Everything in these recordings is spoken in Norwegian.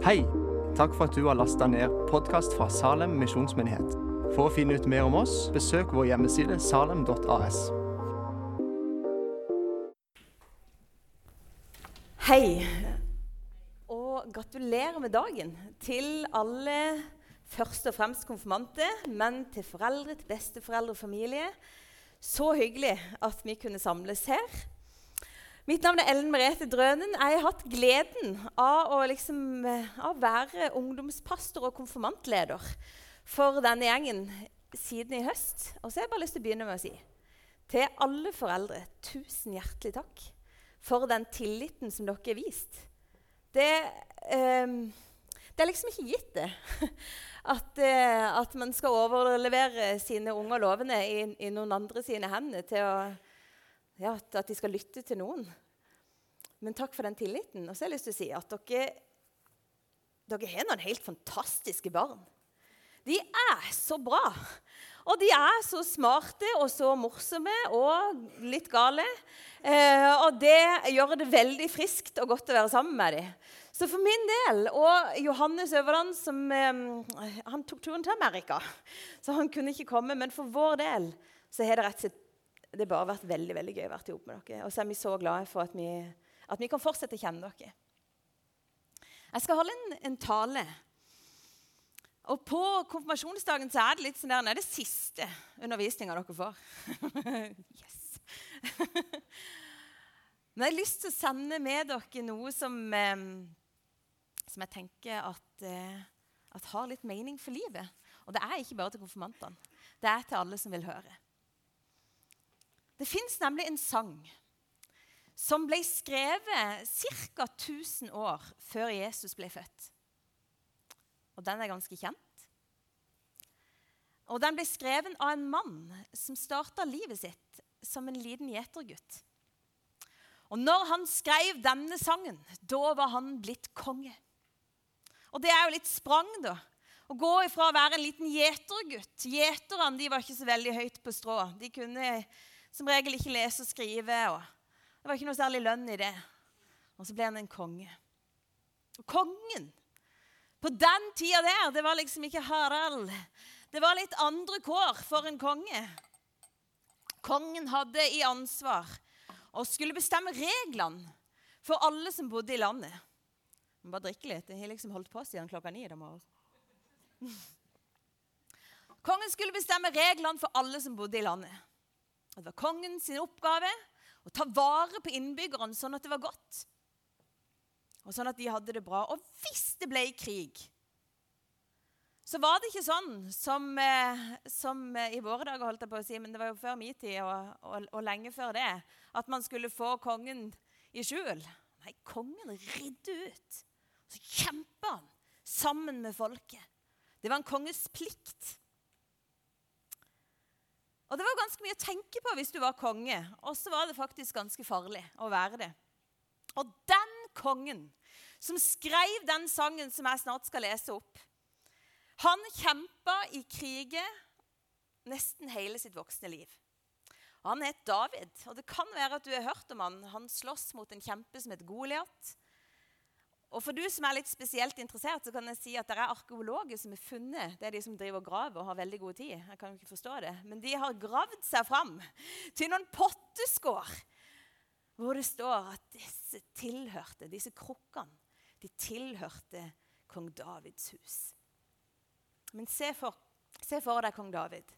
Hei! Takk for at du har lasta ned podkast fra Salem misjonsmyndighet. For å finne ut mer om oss, besøk vår hjemmeside salem.as. Hei, og gratulerer med dagen til alle først og fremst konfirmante, men til foreldre, til besteforeldre og familie. Så hyggelig at vi kunne samles her. Mitt navn er Ellen Merete Drønen. Jeg har hatt gleden av å, liksom, eh, av være ungdomspastor og konfirmantleder for denne gjengen siden i høst. Og så har jeg bare lyst til å begynne med å si til alle foreldre tusen hjertelig takk for den tilliten som dere har vist. Det, eh, det er liksom ikke gitt, det. At, eh, at, man skal overlevere sine unger lovende i, i noen andre sine hender til å ja, at de skal lytte til noen. Men takk for den tilliten. Og så har jeg lyst til å si at dere, dere har noen helt fantastiske barn. De er så bra. Og de er så smarte og så morsomme og litt gale. Eh, og det gjør det veldig friskt og godt å være sammen med dem. Så for min del og Johannes Øverland som, eh, han tok turen til Amerika, så han kunne ikke komme. Men for vår del så har det rett og slett det har bare vært veldig veldig gøy å være sammen med dere. Og så er vi så glade for at vi, at vi kan fortsette å kjenne dere. Jeg skal holde en, en tale. Og på konfirmasjonsdagen så er det litt sånn der, det er det siste undervisninga dere får. yes. Men jeg har lyst til å sende med dere noe som, eh, som jeg tenker at, eh, at har litt mening for livet. Og det er ikke bare til konfirmantene. Det er til alle som vil høre. Det fins nemlig en sang som ble skrevet ca. 1000 år før Jesus ble født. Og den er ganske kjent. Og Den ble skrevet av en mann som starta livet sitt som en liten gjetergutt. Og når han skrev denne sangen, da var han blitt konge. Og det er jo litt sprang, da. Å gå ifra å være en liten gjetergutt Gjeterne var ikke så veldig høyt på strå. De kunne som regel ikke lese og skrive. og Det var ikke noe særlig lønn i det. Og så ble han en konge. Og kongen på den tida der, det var liksom ikke Harald. Det var litt andre kår for en konge. Kongen hadde i ansvar å skulle bestemme reglene for alle som bodde i landet. må bare drikke litt. Jeg har liksom holdt på siden klokka ni i morgen. Kongen skulle bestemme reglene for alle som bodde i landet. Det var kongens oppgave å ta vare på innbyggerne sånn at det var godt. Og sånn at de hadde det bra. Og hvis det ble krig, så var det ikke sånn som, eh, som eh, i våre dager, holdt jeg på å si, men det var jo før min tid og, og, og lenge før det, at man skulle få kongen i skjul. Nei, kongen ridde ut. Så kjempa han sammen med folket. Det var en konges plikt. Og Det var ganske mye å tenke på hvis du var konge, og så var det faktisk ganske farlig å være det. Og den kongen som skrev den sangen som jeg snart skal lese opp, han kjempa i kriger nesten hele sitt voksne liv. Han het David, og det kan være at du har hørt om han. Han slåss mot en kjempe som het Goliat. Og For du som er litt spesielt interessert, så kan jeg si at det er arkeologer som har funnet Det er de som driver og graver og har veldig god tid. Jeg kan jo ikke forstå det. Men de har gravd seg fram til noen potteskår hvor det står at disse tilhørte, disse krukkene de tilhørte kong Davids hus. Men se for, se for deg kong David,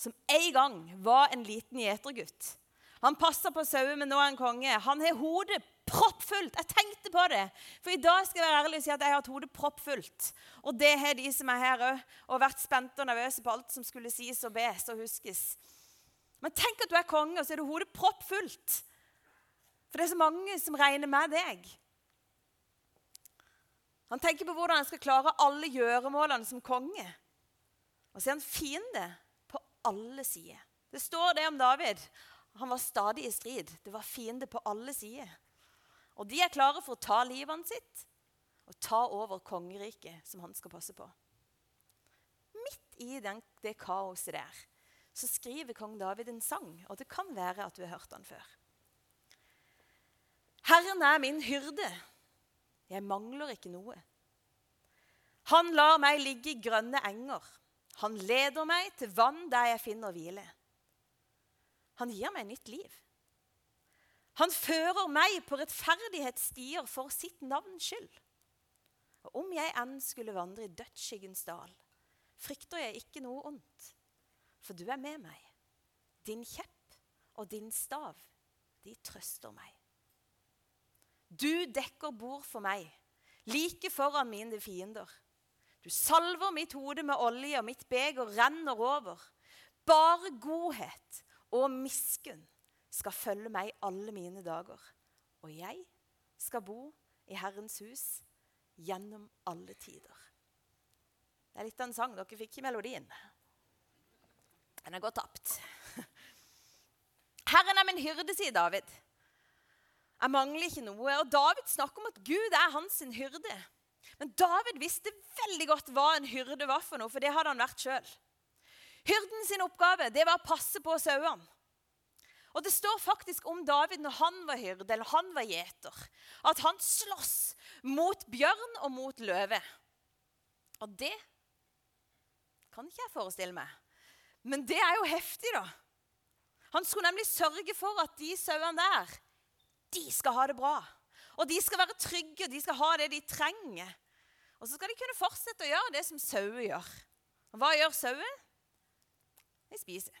som en gang var en liten gjetergutt. Han passer på sauer, men nå er han konge. Han har hodet proppfullt. Jeg tenkte på det. For i dag skal jeg være ærlig og si at jeg har hatt hodet proppfullt. Og det har de som er her òg. Og vært spente og nervøse på alt som skulle sies og bes og huskes. Men tenk at du er konge, og så er du hodet proppfullt. For det er så mange som regner med deg. Han tenker på hvordan han skal klare alle gjøremålene som konge. Og så er han fiende på alle sider. Det står det om David. Han var stadig i strid. Det var fiende på alle sider. Og de er klare for å ta livet sitt og ta over kongeriket som han skal passe på. Midt i den, det kaoset der så skriver kong David en sang, og det kan være at du har hørt den før. Herren er min hyrde, jeg mangler ikke noe. Han lar meg ligge i grønne enger. Han leder meg til vann der jeg finner hvile. Han gir meg nytt liv. Han fører meg på rettferdighetsstier for sitt navns skyld. Og om jeg enn skulle vandre i dødsskyggens dal, frykter jeg ikke noe ondt, for du er med meg. Din kjepp og din stav, de trøster meg. Du dekker bord for meg, like foran mine fiender. Du salver mitt hode med olje, og mitt beger renner over. Bare godhet og miskunn skal følge meg alle mine dager. Og jeg skal bo i Herrens hus gjennom alle tider. Det er litt av en sang. Dere fikk i melodien. Den er gått tapt. Herren er min hyrde, sier David. Jeg mangler ikke noe. Og David snakker om at Gud er hans hyrde. Men David visste veldig godt hva en hyrde var for noe, for det hadde han vært sjøl. Hyrden sin oppgave det var å passe på sauene. Og Det står faktisk om David når han var hyrde eller han var gjeter, at han sloss mot bjørn og mot løve. Og det kan ikke jeg forestille meg. Men det er jo heftig, da. Han skulle nemlig sørge for at de sauene der, de skal ha det bra. Og de skal være trygge, og de skal ha det de trenger. Og så skal de kunne fortsette å gjøre det som sauer gjør. Og hva gjør sauer? De spiser.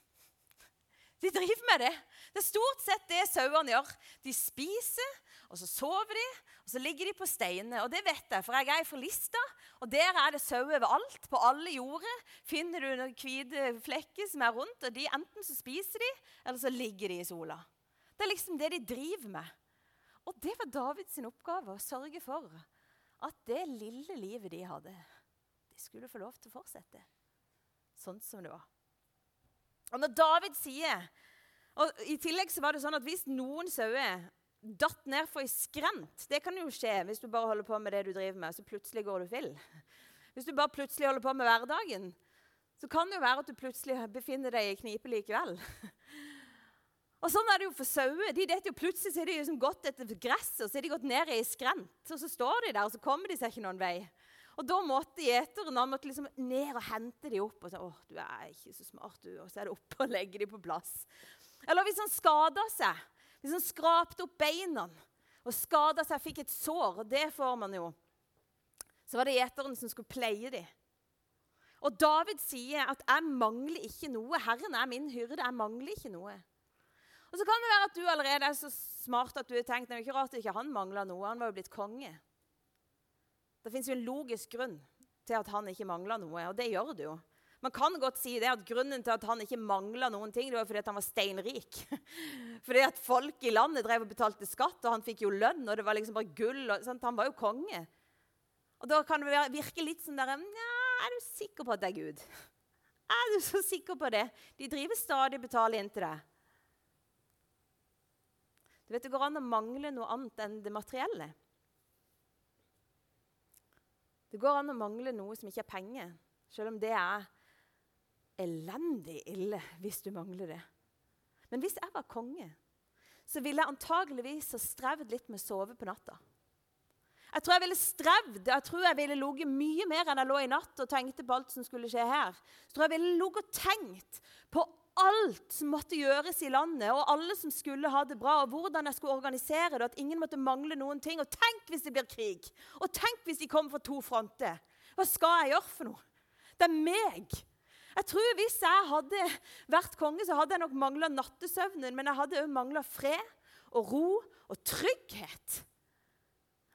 De driver med det. Det er stort sett det sauene gjør. De spiser, og så sover de, og så ligger de på steinene. Og det vet jeg, for jeg er fra Lista, og der er det sau overalt. På alle jorder finner du noen hvite flekker som er rundt, og de enten så spiser de, eller så ligger de i sola. Det er liksom det de driver med. Og det var Davids oppgave, å sørge for at det lille livet de hadde, de skulle få lov til å fortsette sånn som det var. Og når David sier og I tillegg så var det sånn at hvis noen sauer datt ned for ei skrent Det kan jo skje hvis du bare holder på med det du driver med, så plutselig går du vill. Hvis du bare plutselig holder på med hverdagen, så kan det jo være at du plutselig befinner deg i knipe likevel. Og Sånn er det jo for sauer. De jo Plutselig så er de liksom gått etter gresset og så er de gått ned i ei skrent. Og så står de der, og så kommer de seg ikke noen vei. Og da måtte gjeteren han måtte liksom ned og hente dem opp. Og så, Åh, du er ikke så smart, du. Og så er det oppe og legge dem på plass. Eller hvis han skada seg, hvis han skrapte opp beina og skada seg, fikk et sår, og det får man jo, så var det gjeteren som skulle pleie dem. Og David sier at 'jeg mangler ikke noe'. Herren er min hyrde. Jeg mangler ikke noe. Og Så kan det være at du allerede er så smart at du har tenkt det er ikke rart at ikke han mangla noe. Han var jo blitt konge. Det fins en logisk grunn til at han ikke mangla noe, og det gjør det jo. Man kan godt si det at Grunnen til at han ikke mangla noen ting, det var fordi han var steinrik. fordi at folk i landet drev og betalte skatt, og han fikk jo lønn, og det var liksom bare gull. Og, han var jo konge. Og Da kan det virke litt sånn der Er du sikker på at det er Gud? Er du så sikker på det? De driver stadig og betaler inn til deg. Du vet, Det går an å mangle noe annet enn det materielle. Det går an å mangle noe som ikke er penger, selv om det er elendig ille hvis du mangler det. Men hvis jeg var konge, så ville jeg antageligvis ha strevd litt med å sove på natta. Jeg tror jeg ville strevd, jeg tror jeg ville ligget mye mer enn jeg lå i natt og tenkte på alt som skulle skje her. Jeg tror jeg ville ligget og tenkt på alt som måtte gjøres i landet, og alle som skulle ha det bra, og hvordan jeg skulle organisere det, at ingen måtte mangle noen ting. Og tenk hvis det blir krig! Og tenk hvis de kommer fra to fronter! Hva skal jeg gjøre for noe? Det er meg. Jeg tror Hvis jeg hadde vært konge, så hadde jeg nok mangla nattesøvnen, men jeg hadde òg mangla fred og ro og trygghet.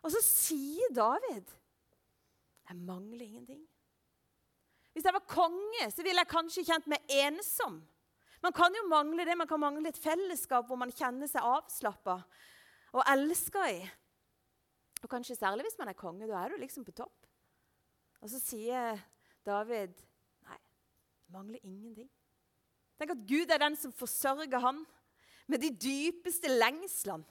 Og så sier David Jeg mangler ingenting. Hvis jeg var konge, så ville jeg kanskje kjent meg ensom. Man kan jo mangle det. Man kan mangle et fellesskap hvor man kjenner seg avslappa og elska i. Og kanskje særlig hvis man er konge. Da er du liksom på topp. Og så sier David nei, mangler ingenting. Tenk at Gud er den som forsørger han med de dypeste lengslene.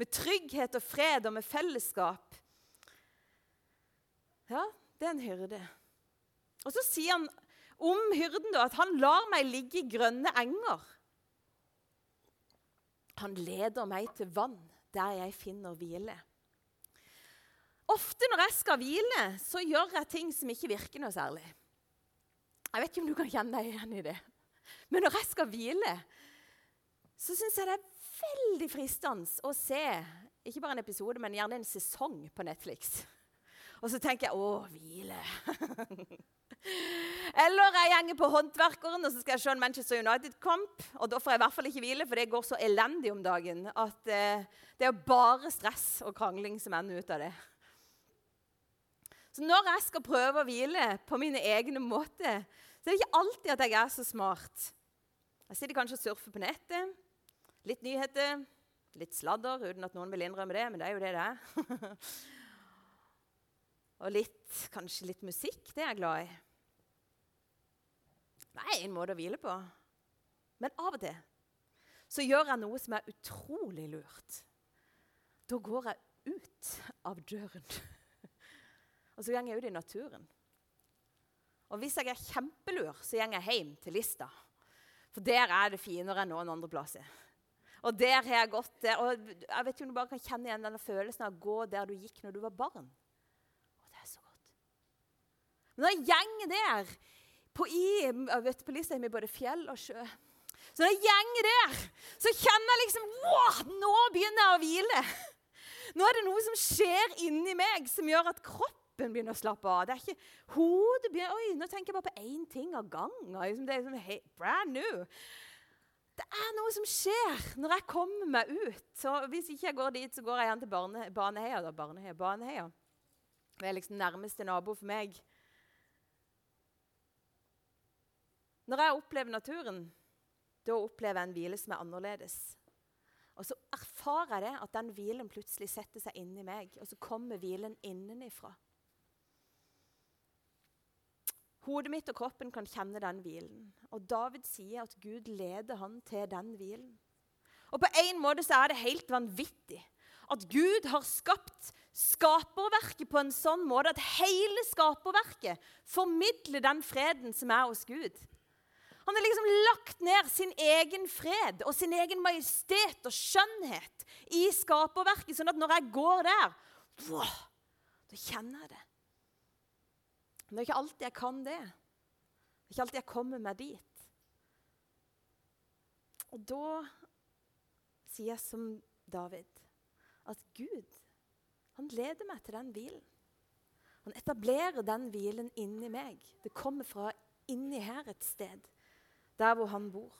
Med trygghet og fred og med fellesskap. Ja, det er en hyrde. Og så sier han om hyrden da, at han lar meg ligge i grønne enger. Han leder meg til vann der jeg finner hvile. Ofte når jeg skal hvile, så gjør jeg ting som ikke virker noe særlig. Jeg vet ikke om du kan kjenne deg igjen i det. Men når jeg skal hvile, så syns jeg det er veldig fristende å se ikke bare en episode, men gjerne en sesong på Netflix. Og så tenker jeg å, hvile. Eller jeg gjenger på Håndverkeren og så skal jeg se en Manchester United-kamp. Og da får jeg i hvert fall ikke hvile, for det går så elendig om dagen at eh, det er bare stress og krangling som ender ut av det. Så når jeg skal prøve å hvile på mine egne måter, så er det ikke alltid at jeg er så smart. Jeg sitter kanskje og surfer på nettet. Litt nyheter, litt sladder, uten at noen vil innrømme det, men det er jo det det er. og litt, kanskje litt musikk. Det er jeg glad i. Det er en måte å hvile på. Men av og til så gjør jeg noe som er utrolig lurt. Da går jeg ut av døren. og så går jeg ut i naturen. Og hvis jeg er kjempelur, så går jeg hjem til Lista. For der er det finere enn noen andre plasser. Og der har jeg gått. Og jeg vet ikke om du bare kan kjenne igjen denne følelsen av å gå der du gikk når du var barn. Og det er så godt. Når jeg gjenger der på, i, vet, på lista i både fjell og sjø. Så når jeg gjeng der, så kjenner liksom wow, Nå begynner jeg å hvile. Nå er det noe som skjer inni meg som gjør at kroppen begynner å slappe av. Det er ikke hodet begynner, Oi, nå tenker jeg bare på én ting av gangen. Liksom, det er liksom hey, brand new. Det er noe som skjer når jeg kommer meg ut. Så Hvis ikke jeg går dit, så går jeg igjen til barne, Baneheia. Da. Barneheia, Baneheia. Det er liksom nærmeste nabo for meg. Når jeg opplever naturen, da opplever jeg en hvile som er annerledes. Og så erfarer jeg det, at den hvilen plutselig setter seg inni meg. Og så kommer hvilen innenifra. Hodet mitt og kroppen kan kjenne den hvilen. Og David sier at Gud leder han til den hvilen. Og på en måte så er det helt vanvittig at Gud har skapt skaperverket på en sånn måte at hele skaperverket formidler den freden som er hos Gud. Han har liksom lagt ned sin egen fred og sin egen majestet og skjønnhet i skaperverket, sånn at når jeg går der, wow, da kjenner jeg det. Men det er ikke alltid jeg kan det. Det er ikke alltid jeg kommer meg dit. Og da sier jeg som David at Gud, han leder meg til den hvilen. Han etablerer den hvilen inni meg. Det kommer fra inni her et sted, der hvor han bor.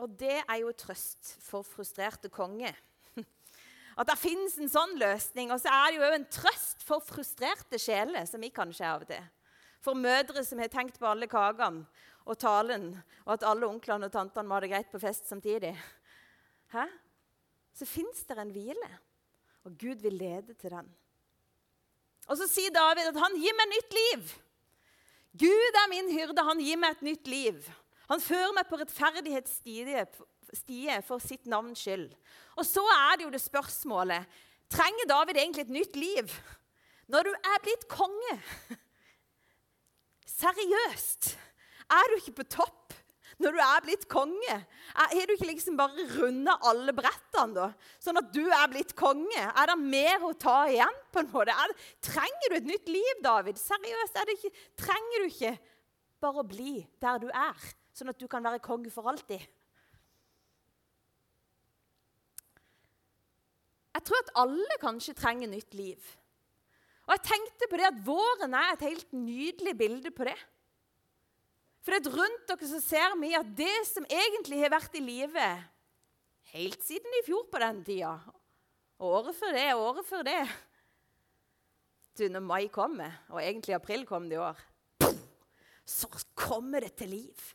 Og det er jo trøst for frustrerte konge. At det finnes en sånn løsning. Og så er det jo en trøst for frustrerte sjeler, som vi kanskje er av og til. For mødre som har tenkt på alle kakene og talen, og at alle onklene og tantene må ha det greit på fest samtidig. Hæ? Så fins det en hvile, og Gud vil lede til den. Og så sier David at han gir meg nytt liv. Gud er min hyrde, han gir meg et nytt liv. Han fører meg på rettferdighetsstiet for sitt navns skyld. Og så er det jo det spørsmålet Trenger David egentlig et nytt liv når du er blitt konge? Seriøst? Er du ikke på topp når du er blitt konge? Har du ikke liksom bare runda alle brettene, da? Sånn at du er blitt konge? Er det mer å ta igjen? på en måte? Det, trenger du et nytt liv, David? Seriøst? Ikke, trenger du ikke bare å bli der du er, sånn at du kan være konge for alltid? Jeg tror at alle kanskje trenger nytt liv. Og jeg tenkte på det at Våren er et helt nydelig bilde på det. For det rundt dere så ser vi at det som egentlig har vært i livet helt siden i fjor på den tida, og året før det året før det du, Når mai kommer, og egentlig april kom det i år, så kommer det til liv.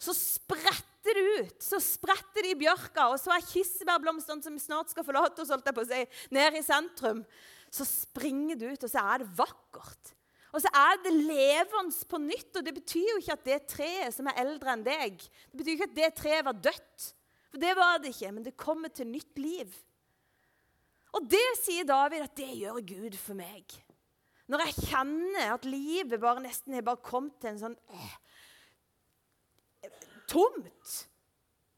Så spretter det ut. Så spretter det i bjørka, og så er kirsebærblomstene som snart skal forlate oss, holdt jeg på å si, ned i sentrum. Så springer det ut, og så er det vakkert. Og så er det levende på nytt. Og det betyr jo ikke at det treet som er eldre enn deg, det betyr ikke at det treet var dødt. For det var det ikke, men det kommer til nytt liv. Og det sier David at det gjør Gud for meg. Når jeg kjenner at livet bare nesten har kommet til en sånn eh, tomt,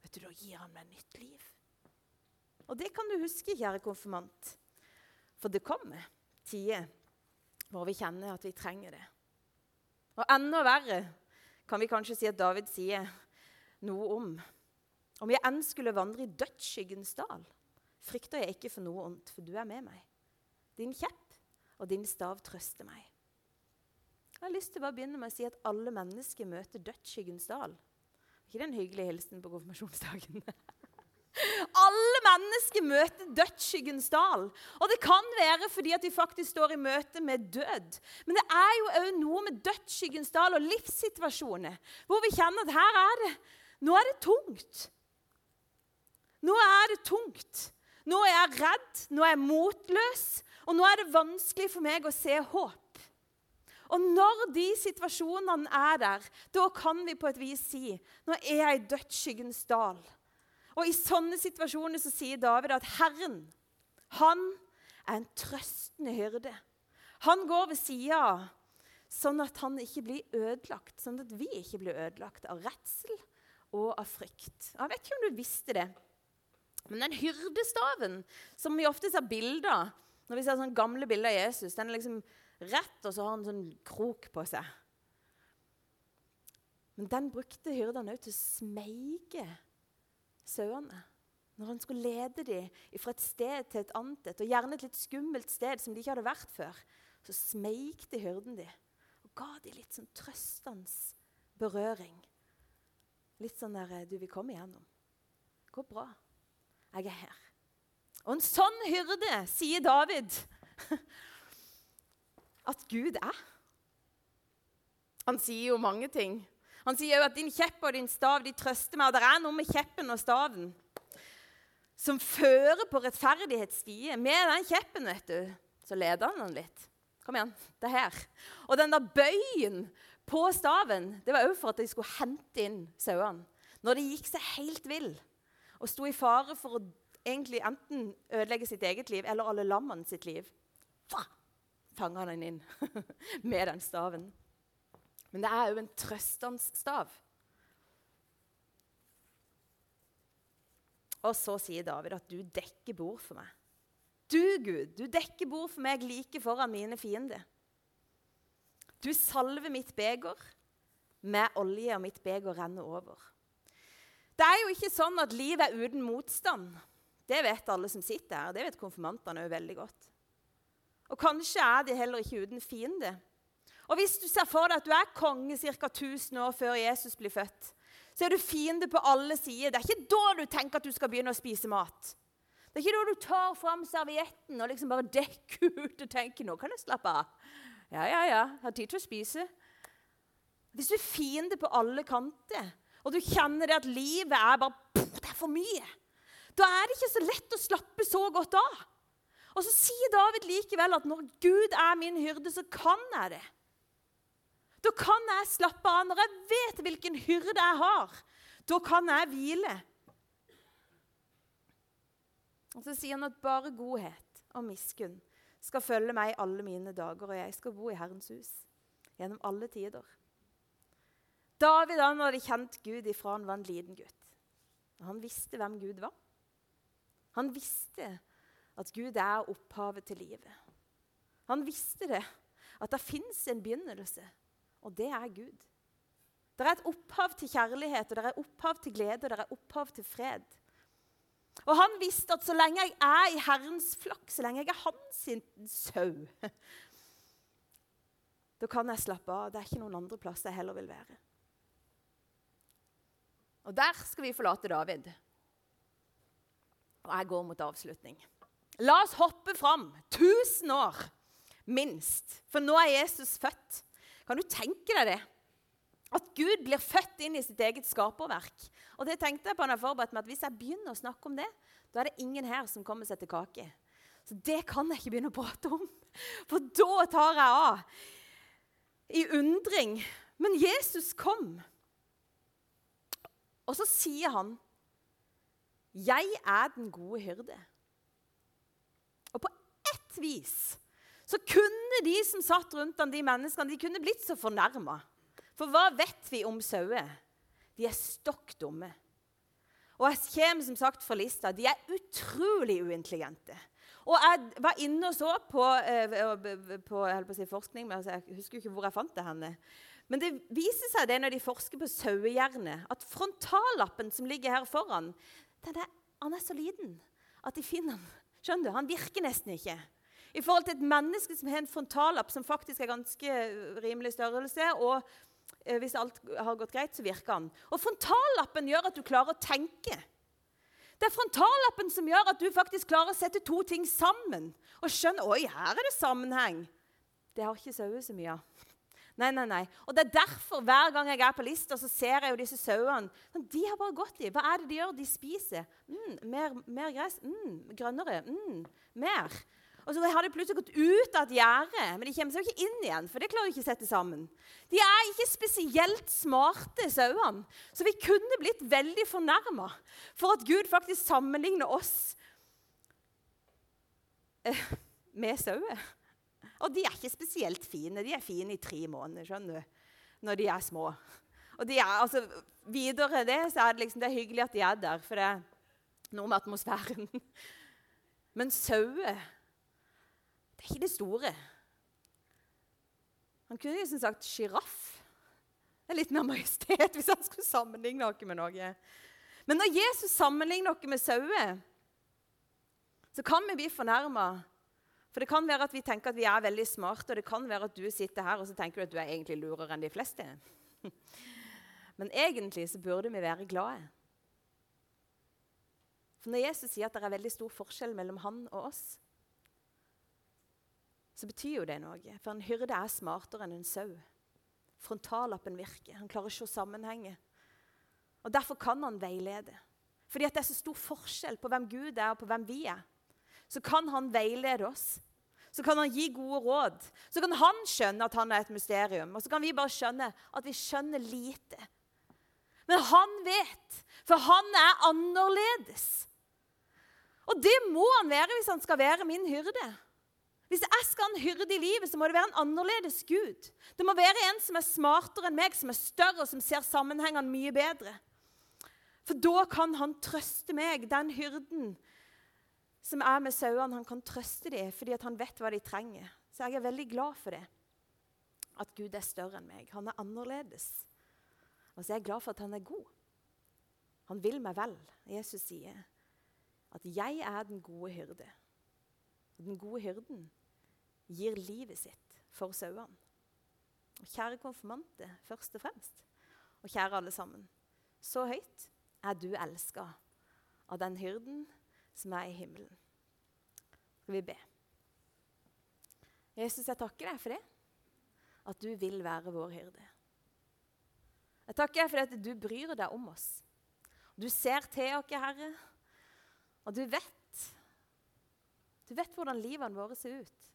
vet du, da gir han meg nytt liv. Og det kan du huske, kjære konfirmant. For det kommer tider hvor vi kjenner at vi trenger det. Og enda verre kan vi kanskje si at David sier noe om. Om jeg enn skulle vandre i dødsskyggens dal, frykter jeg ikke for noe ondt, for du er med meg. Din kjepp og din stav trøster meg. Jeg har lyst til å begynne med å si at alle mennesker møter dødsskyggens dal. Ikke det en hyggelig hilsen på konfirmasjonsdagen? Mennesker møter dødsskyggens dal. Og det kan være fordi at de faktisk står i møte med død. Men det er jo òg noe med dødsskyggens dal og livssituasjoner hvor vi kjenner at her er det Nå er det tungt. Nå er det tungt. Nå er jeg redd, nå er jeg motløs, og nå er det vanskelig for meg å se håp. Og når de situasjonene er der, da kan vi på et vis si nå er jeg i dødsskyggens dal. Og I sånne situasjoner så sier David at Herren, han er en trøstende hyrde. Han går ved sida sånn at han ikke blir ødelagt, sånn at vi ikke blir ødelagt av redsel og av frykt. Jeg vet ikke om du visste det, men den hyrdestaven som vi ofte ser bilder av når vi ser sånne gamle bilder av Jesus, den er liksom rett, og så har han sånn krok på seg. Men den brukte hyrdene òg til å smeike sauene. Når han skulle lede dem fra et sted til et annet, og gjerne et litt skummelt sted som de ikke hadde vært før, så smeikte hyrden dem og ga dem litt sånn trøstende berøring. Litt sånn der Du, vi kommer igjennom. Det går bra. Jeg er her. Og en sånn hyrde, sier David, at Gud er. Han sier jo mange ting. Han sier jo at 'din kjepp og din stav de trøster meg'. Og det er noe med kjeppen og staven som fører på rettferdighetsstiet. Med den kjeppen vet du, så leder han den litt. Kom igjen, det er her. Og den der bøyen på staven det var òg for at de skulle hente inn sauene. Når de gikk seg helt vill og sto i fare for å egentlig enten ødelegge sitt eget liv eller alle lammene sitt liv, fanga han inn med den staven. Men det er òg en trøstens stav. Og så sier David at du dekker bord for meg. Du, Gud, du dekker bord for meg like foran mine fiender. Du salver mitt beger med olje, og mitt beger renner over. Det er jo ikke sånn at livet er uten motstand. Det vet alle som sitter her, det vet konfirmantene òg veldig godt. Og kanskje er de heller ikke uten fiende. Og Hvis du ser for deg at du er konge ca. 1000 år før Jesus blir født, så er du fiende på alle sider. Det er ikke da du tenker at du skal begynne å spise mat. Det er ikke da du tar fram servietten og liksom bare dekker ut og tenker nå kan jeg slappe av. Ja, ja, ja, jeg har tid til å spise. Hvis du er fiende på alle kanter, og du kjenner det at livet er bare Det er for mye. Da er det ikke så lett å slappe så godt av. Og så sier David likevel at når Gud er min hyrde, så kan jeg det. Da kan jeg slappe av. Når jeg vet hvilken hyrde jeg har, da kan jeg hvile. Og Så sier han at bare godhet og miskunn skal følge meg alle mine dager, og jeg skal bo i Herrens hus gjennom alle tider. David han hadde kjent Gud ifra han var en liten gutt. Han visste hvem Gud var. Han visste at Gud er opphavet til livet. Han visste det, at det fins en begynnelse og det er Gud. Det er et opphav til kjærlighet, og det er opphav til glede og det er opphav til fred. Og han visste at så lenge jeg er i Herrens flokk, så lenge jeg er hans sau, da kan jeg slappe av. Det er ikke noen andre plass jeg heller vil være. Og der skal vi forlate David. Og jeg går mot avslutning. La oss hoppe fram 1000 år, minst. For nå er Jesus født. Kan du tenke deg det? At Gud blir født inn i sitt eget skaperverk. Og det tenkte jeg på når jeg forberedte meg, at Hvis jeg begynner å snakke om det, da er det ingen her som kommer seg til kake. Så det kan jeg ikke begynne å prate om. For da tar jeg av i undring. Men Jesus kom. Og så sier han, 'Jeg er den gode hyrde'. Og på ett vis så kunne de som satt rundt ham, de menneskene, de kunne blitt så fornærma. For hva vet vi om sauer? De er stokk dumme. Og jeg kommer som sagt fra lista. De er utrolig uintelligente. Og jeg var inne og så på, eh, på, på si forskning, men altså, jeg husker ikke hvor jeg fant det. henne. Men det viser seg det når de forsker på sauehjerne, at frontallappen som ligger her foran, den er, han er så liten at de finner den. Skjønner du? Han virker nesten ikke. I forhold til et menneske som har en frontallapp som faktisk er ganske rimelig størrelse, og eh, hvis alt har gått greit, så virker han. Og frontallappen gjør at du klarer å tenke. Det er frontallappen som gjør at du faktisk klarer å sette to ting sammen og skjønne oi, her er det sammenheng. Det har ikke sauer så mye av. Nei, nei, nei. Og det er derfor hver gang jeg er på lista, så ser jeg jo disse sauene. De har bare gått i. Hva er det de gjør? De spiser. Mm, mer, mer gress. Mm, grønnere. Mm, mer. Og så har de plutselig gått ut av et gjerde, men de kommer seg jo ikke inn igjen. for det klarer de ikke å sette sammen. De er ikke spesielt smarte, sauene. Så vi kunne blitt veldig fornærma for at Gud faktisk sammenligner oss eh, med sauer. Og de er ikke spesielt fine. De er fine i tre måneder, skjønner du, når de er små. Og de er, altså, Videre det så er det liksom, det er hyggelig at de er der, for det er noe med atmosfæren. Men sauer er ikke det store. Han kunne liksom sagt sjiraff. Det er litt mer majestet hvis han skulle sammenligne noe med noe. Men når Jesus sammenligner noe med sauer, så kan vi bli fornærma. For det kan være at vi tenker at vi er veldig smarte, og det kan være at du sitter her og så tenker du at du er egentlig lurere enn de fleste. Men egentlig så burde vi være glade. For når Jesus sier at det er veldig stor forskjell mellom han og oss, så betyr jo det noe. For en hyrde er smartere enn en sau. Frontallappen virker. Han klarer ikke å se sammenhenger. Og Derfor kan han veilede. Fordi det er så stor forskjell på hvem Gud er og på hvem vi er. Så kan han veilede oss. Så kan han gi gode råd. Så kan han skjønne at han er et mysterium. Og så kan vi bare skjønne at vi skjønner lite. Men han vet, for han er annerledes. Og det må han være hvis han skal være min hyrde. Hvis jeg skal en hyrde i livet, så må det være en annerledes Gud. Det må være en som er smartere enn meg, som er større, og som ser sammenhengene mye bedre. For da kan han trøste meg, den hyrden som er med sauene. Han kan trøste dem fordi han vet hva de trenger. Så jeg er veldig glad for det. At Gud er større enn meg. Han er annerledes. Og så er jeg glad for at han er god. Han vil meg vel. Jesus sier at 'jeg er den gode hyrde'. Den gode hyrden gir livet sitt for sauene. Og Kjære konfirmante, først og fremst, og kjære alle sammen. Så høyt er du elska av den hyrden som er i himmelen. Skal vi be? Jesus, jeg takker deg for det. At du vil være vår hyrde. Jeg takker deg for det at du bryr deg om oss. Du ser til oss, Herre, og du vet du vet hvordan livene våre ser ut.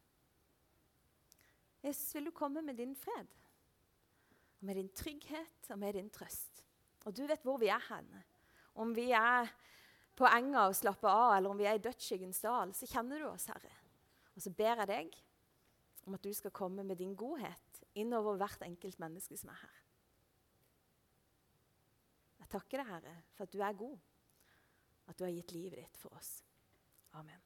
Jesus, vil du komme med din fred, Og med din trygghet og med din trøst. Og du vet hvor vi er hen. Om vi er på enga og slapper av, eller om vi er i dødsskyggens dal, så kjenner du oss, Herre. Og så ber jeg deg om at du skal komme med din godhet innover hvert enkelt menneske som er her. Jeg takker deg, Herre, for at du er god, at du har gitt livet ditt for oss. Amen.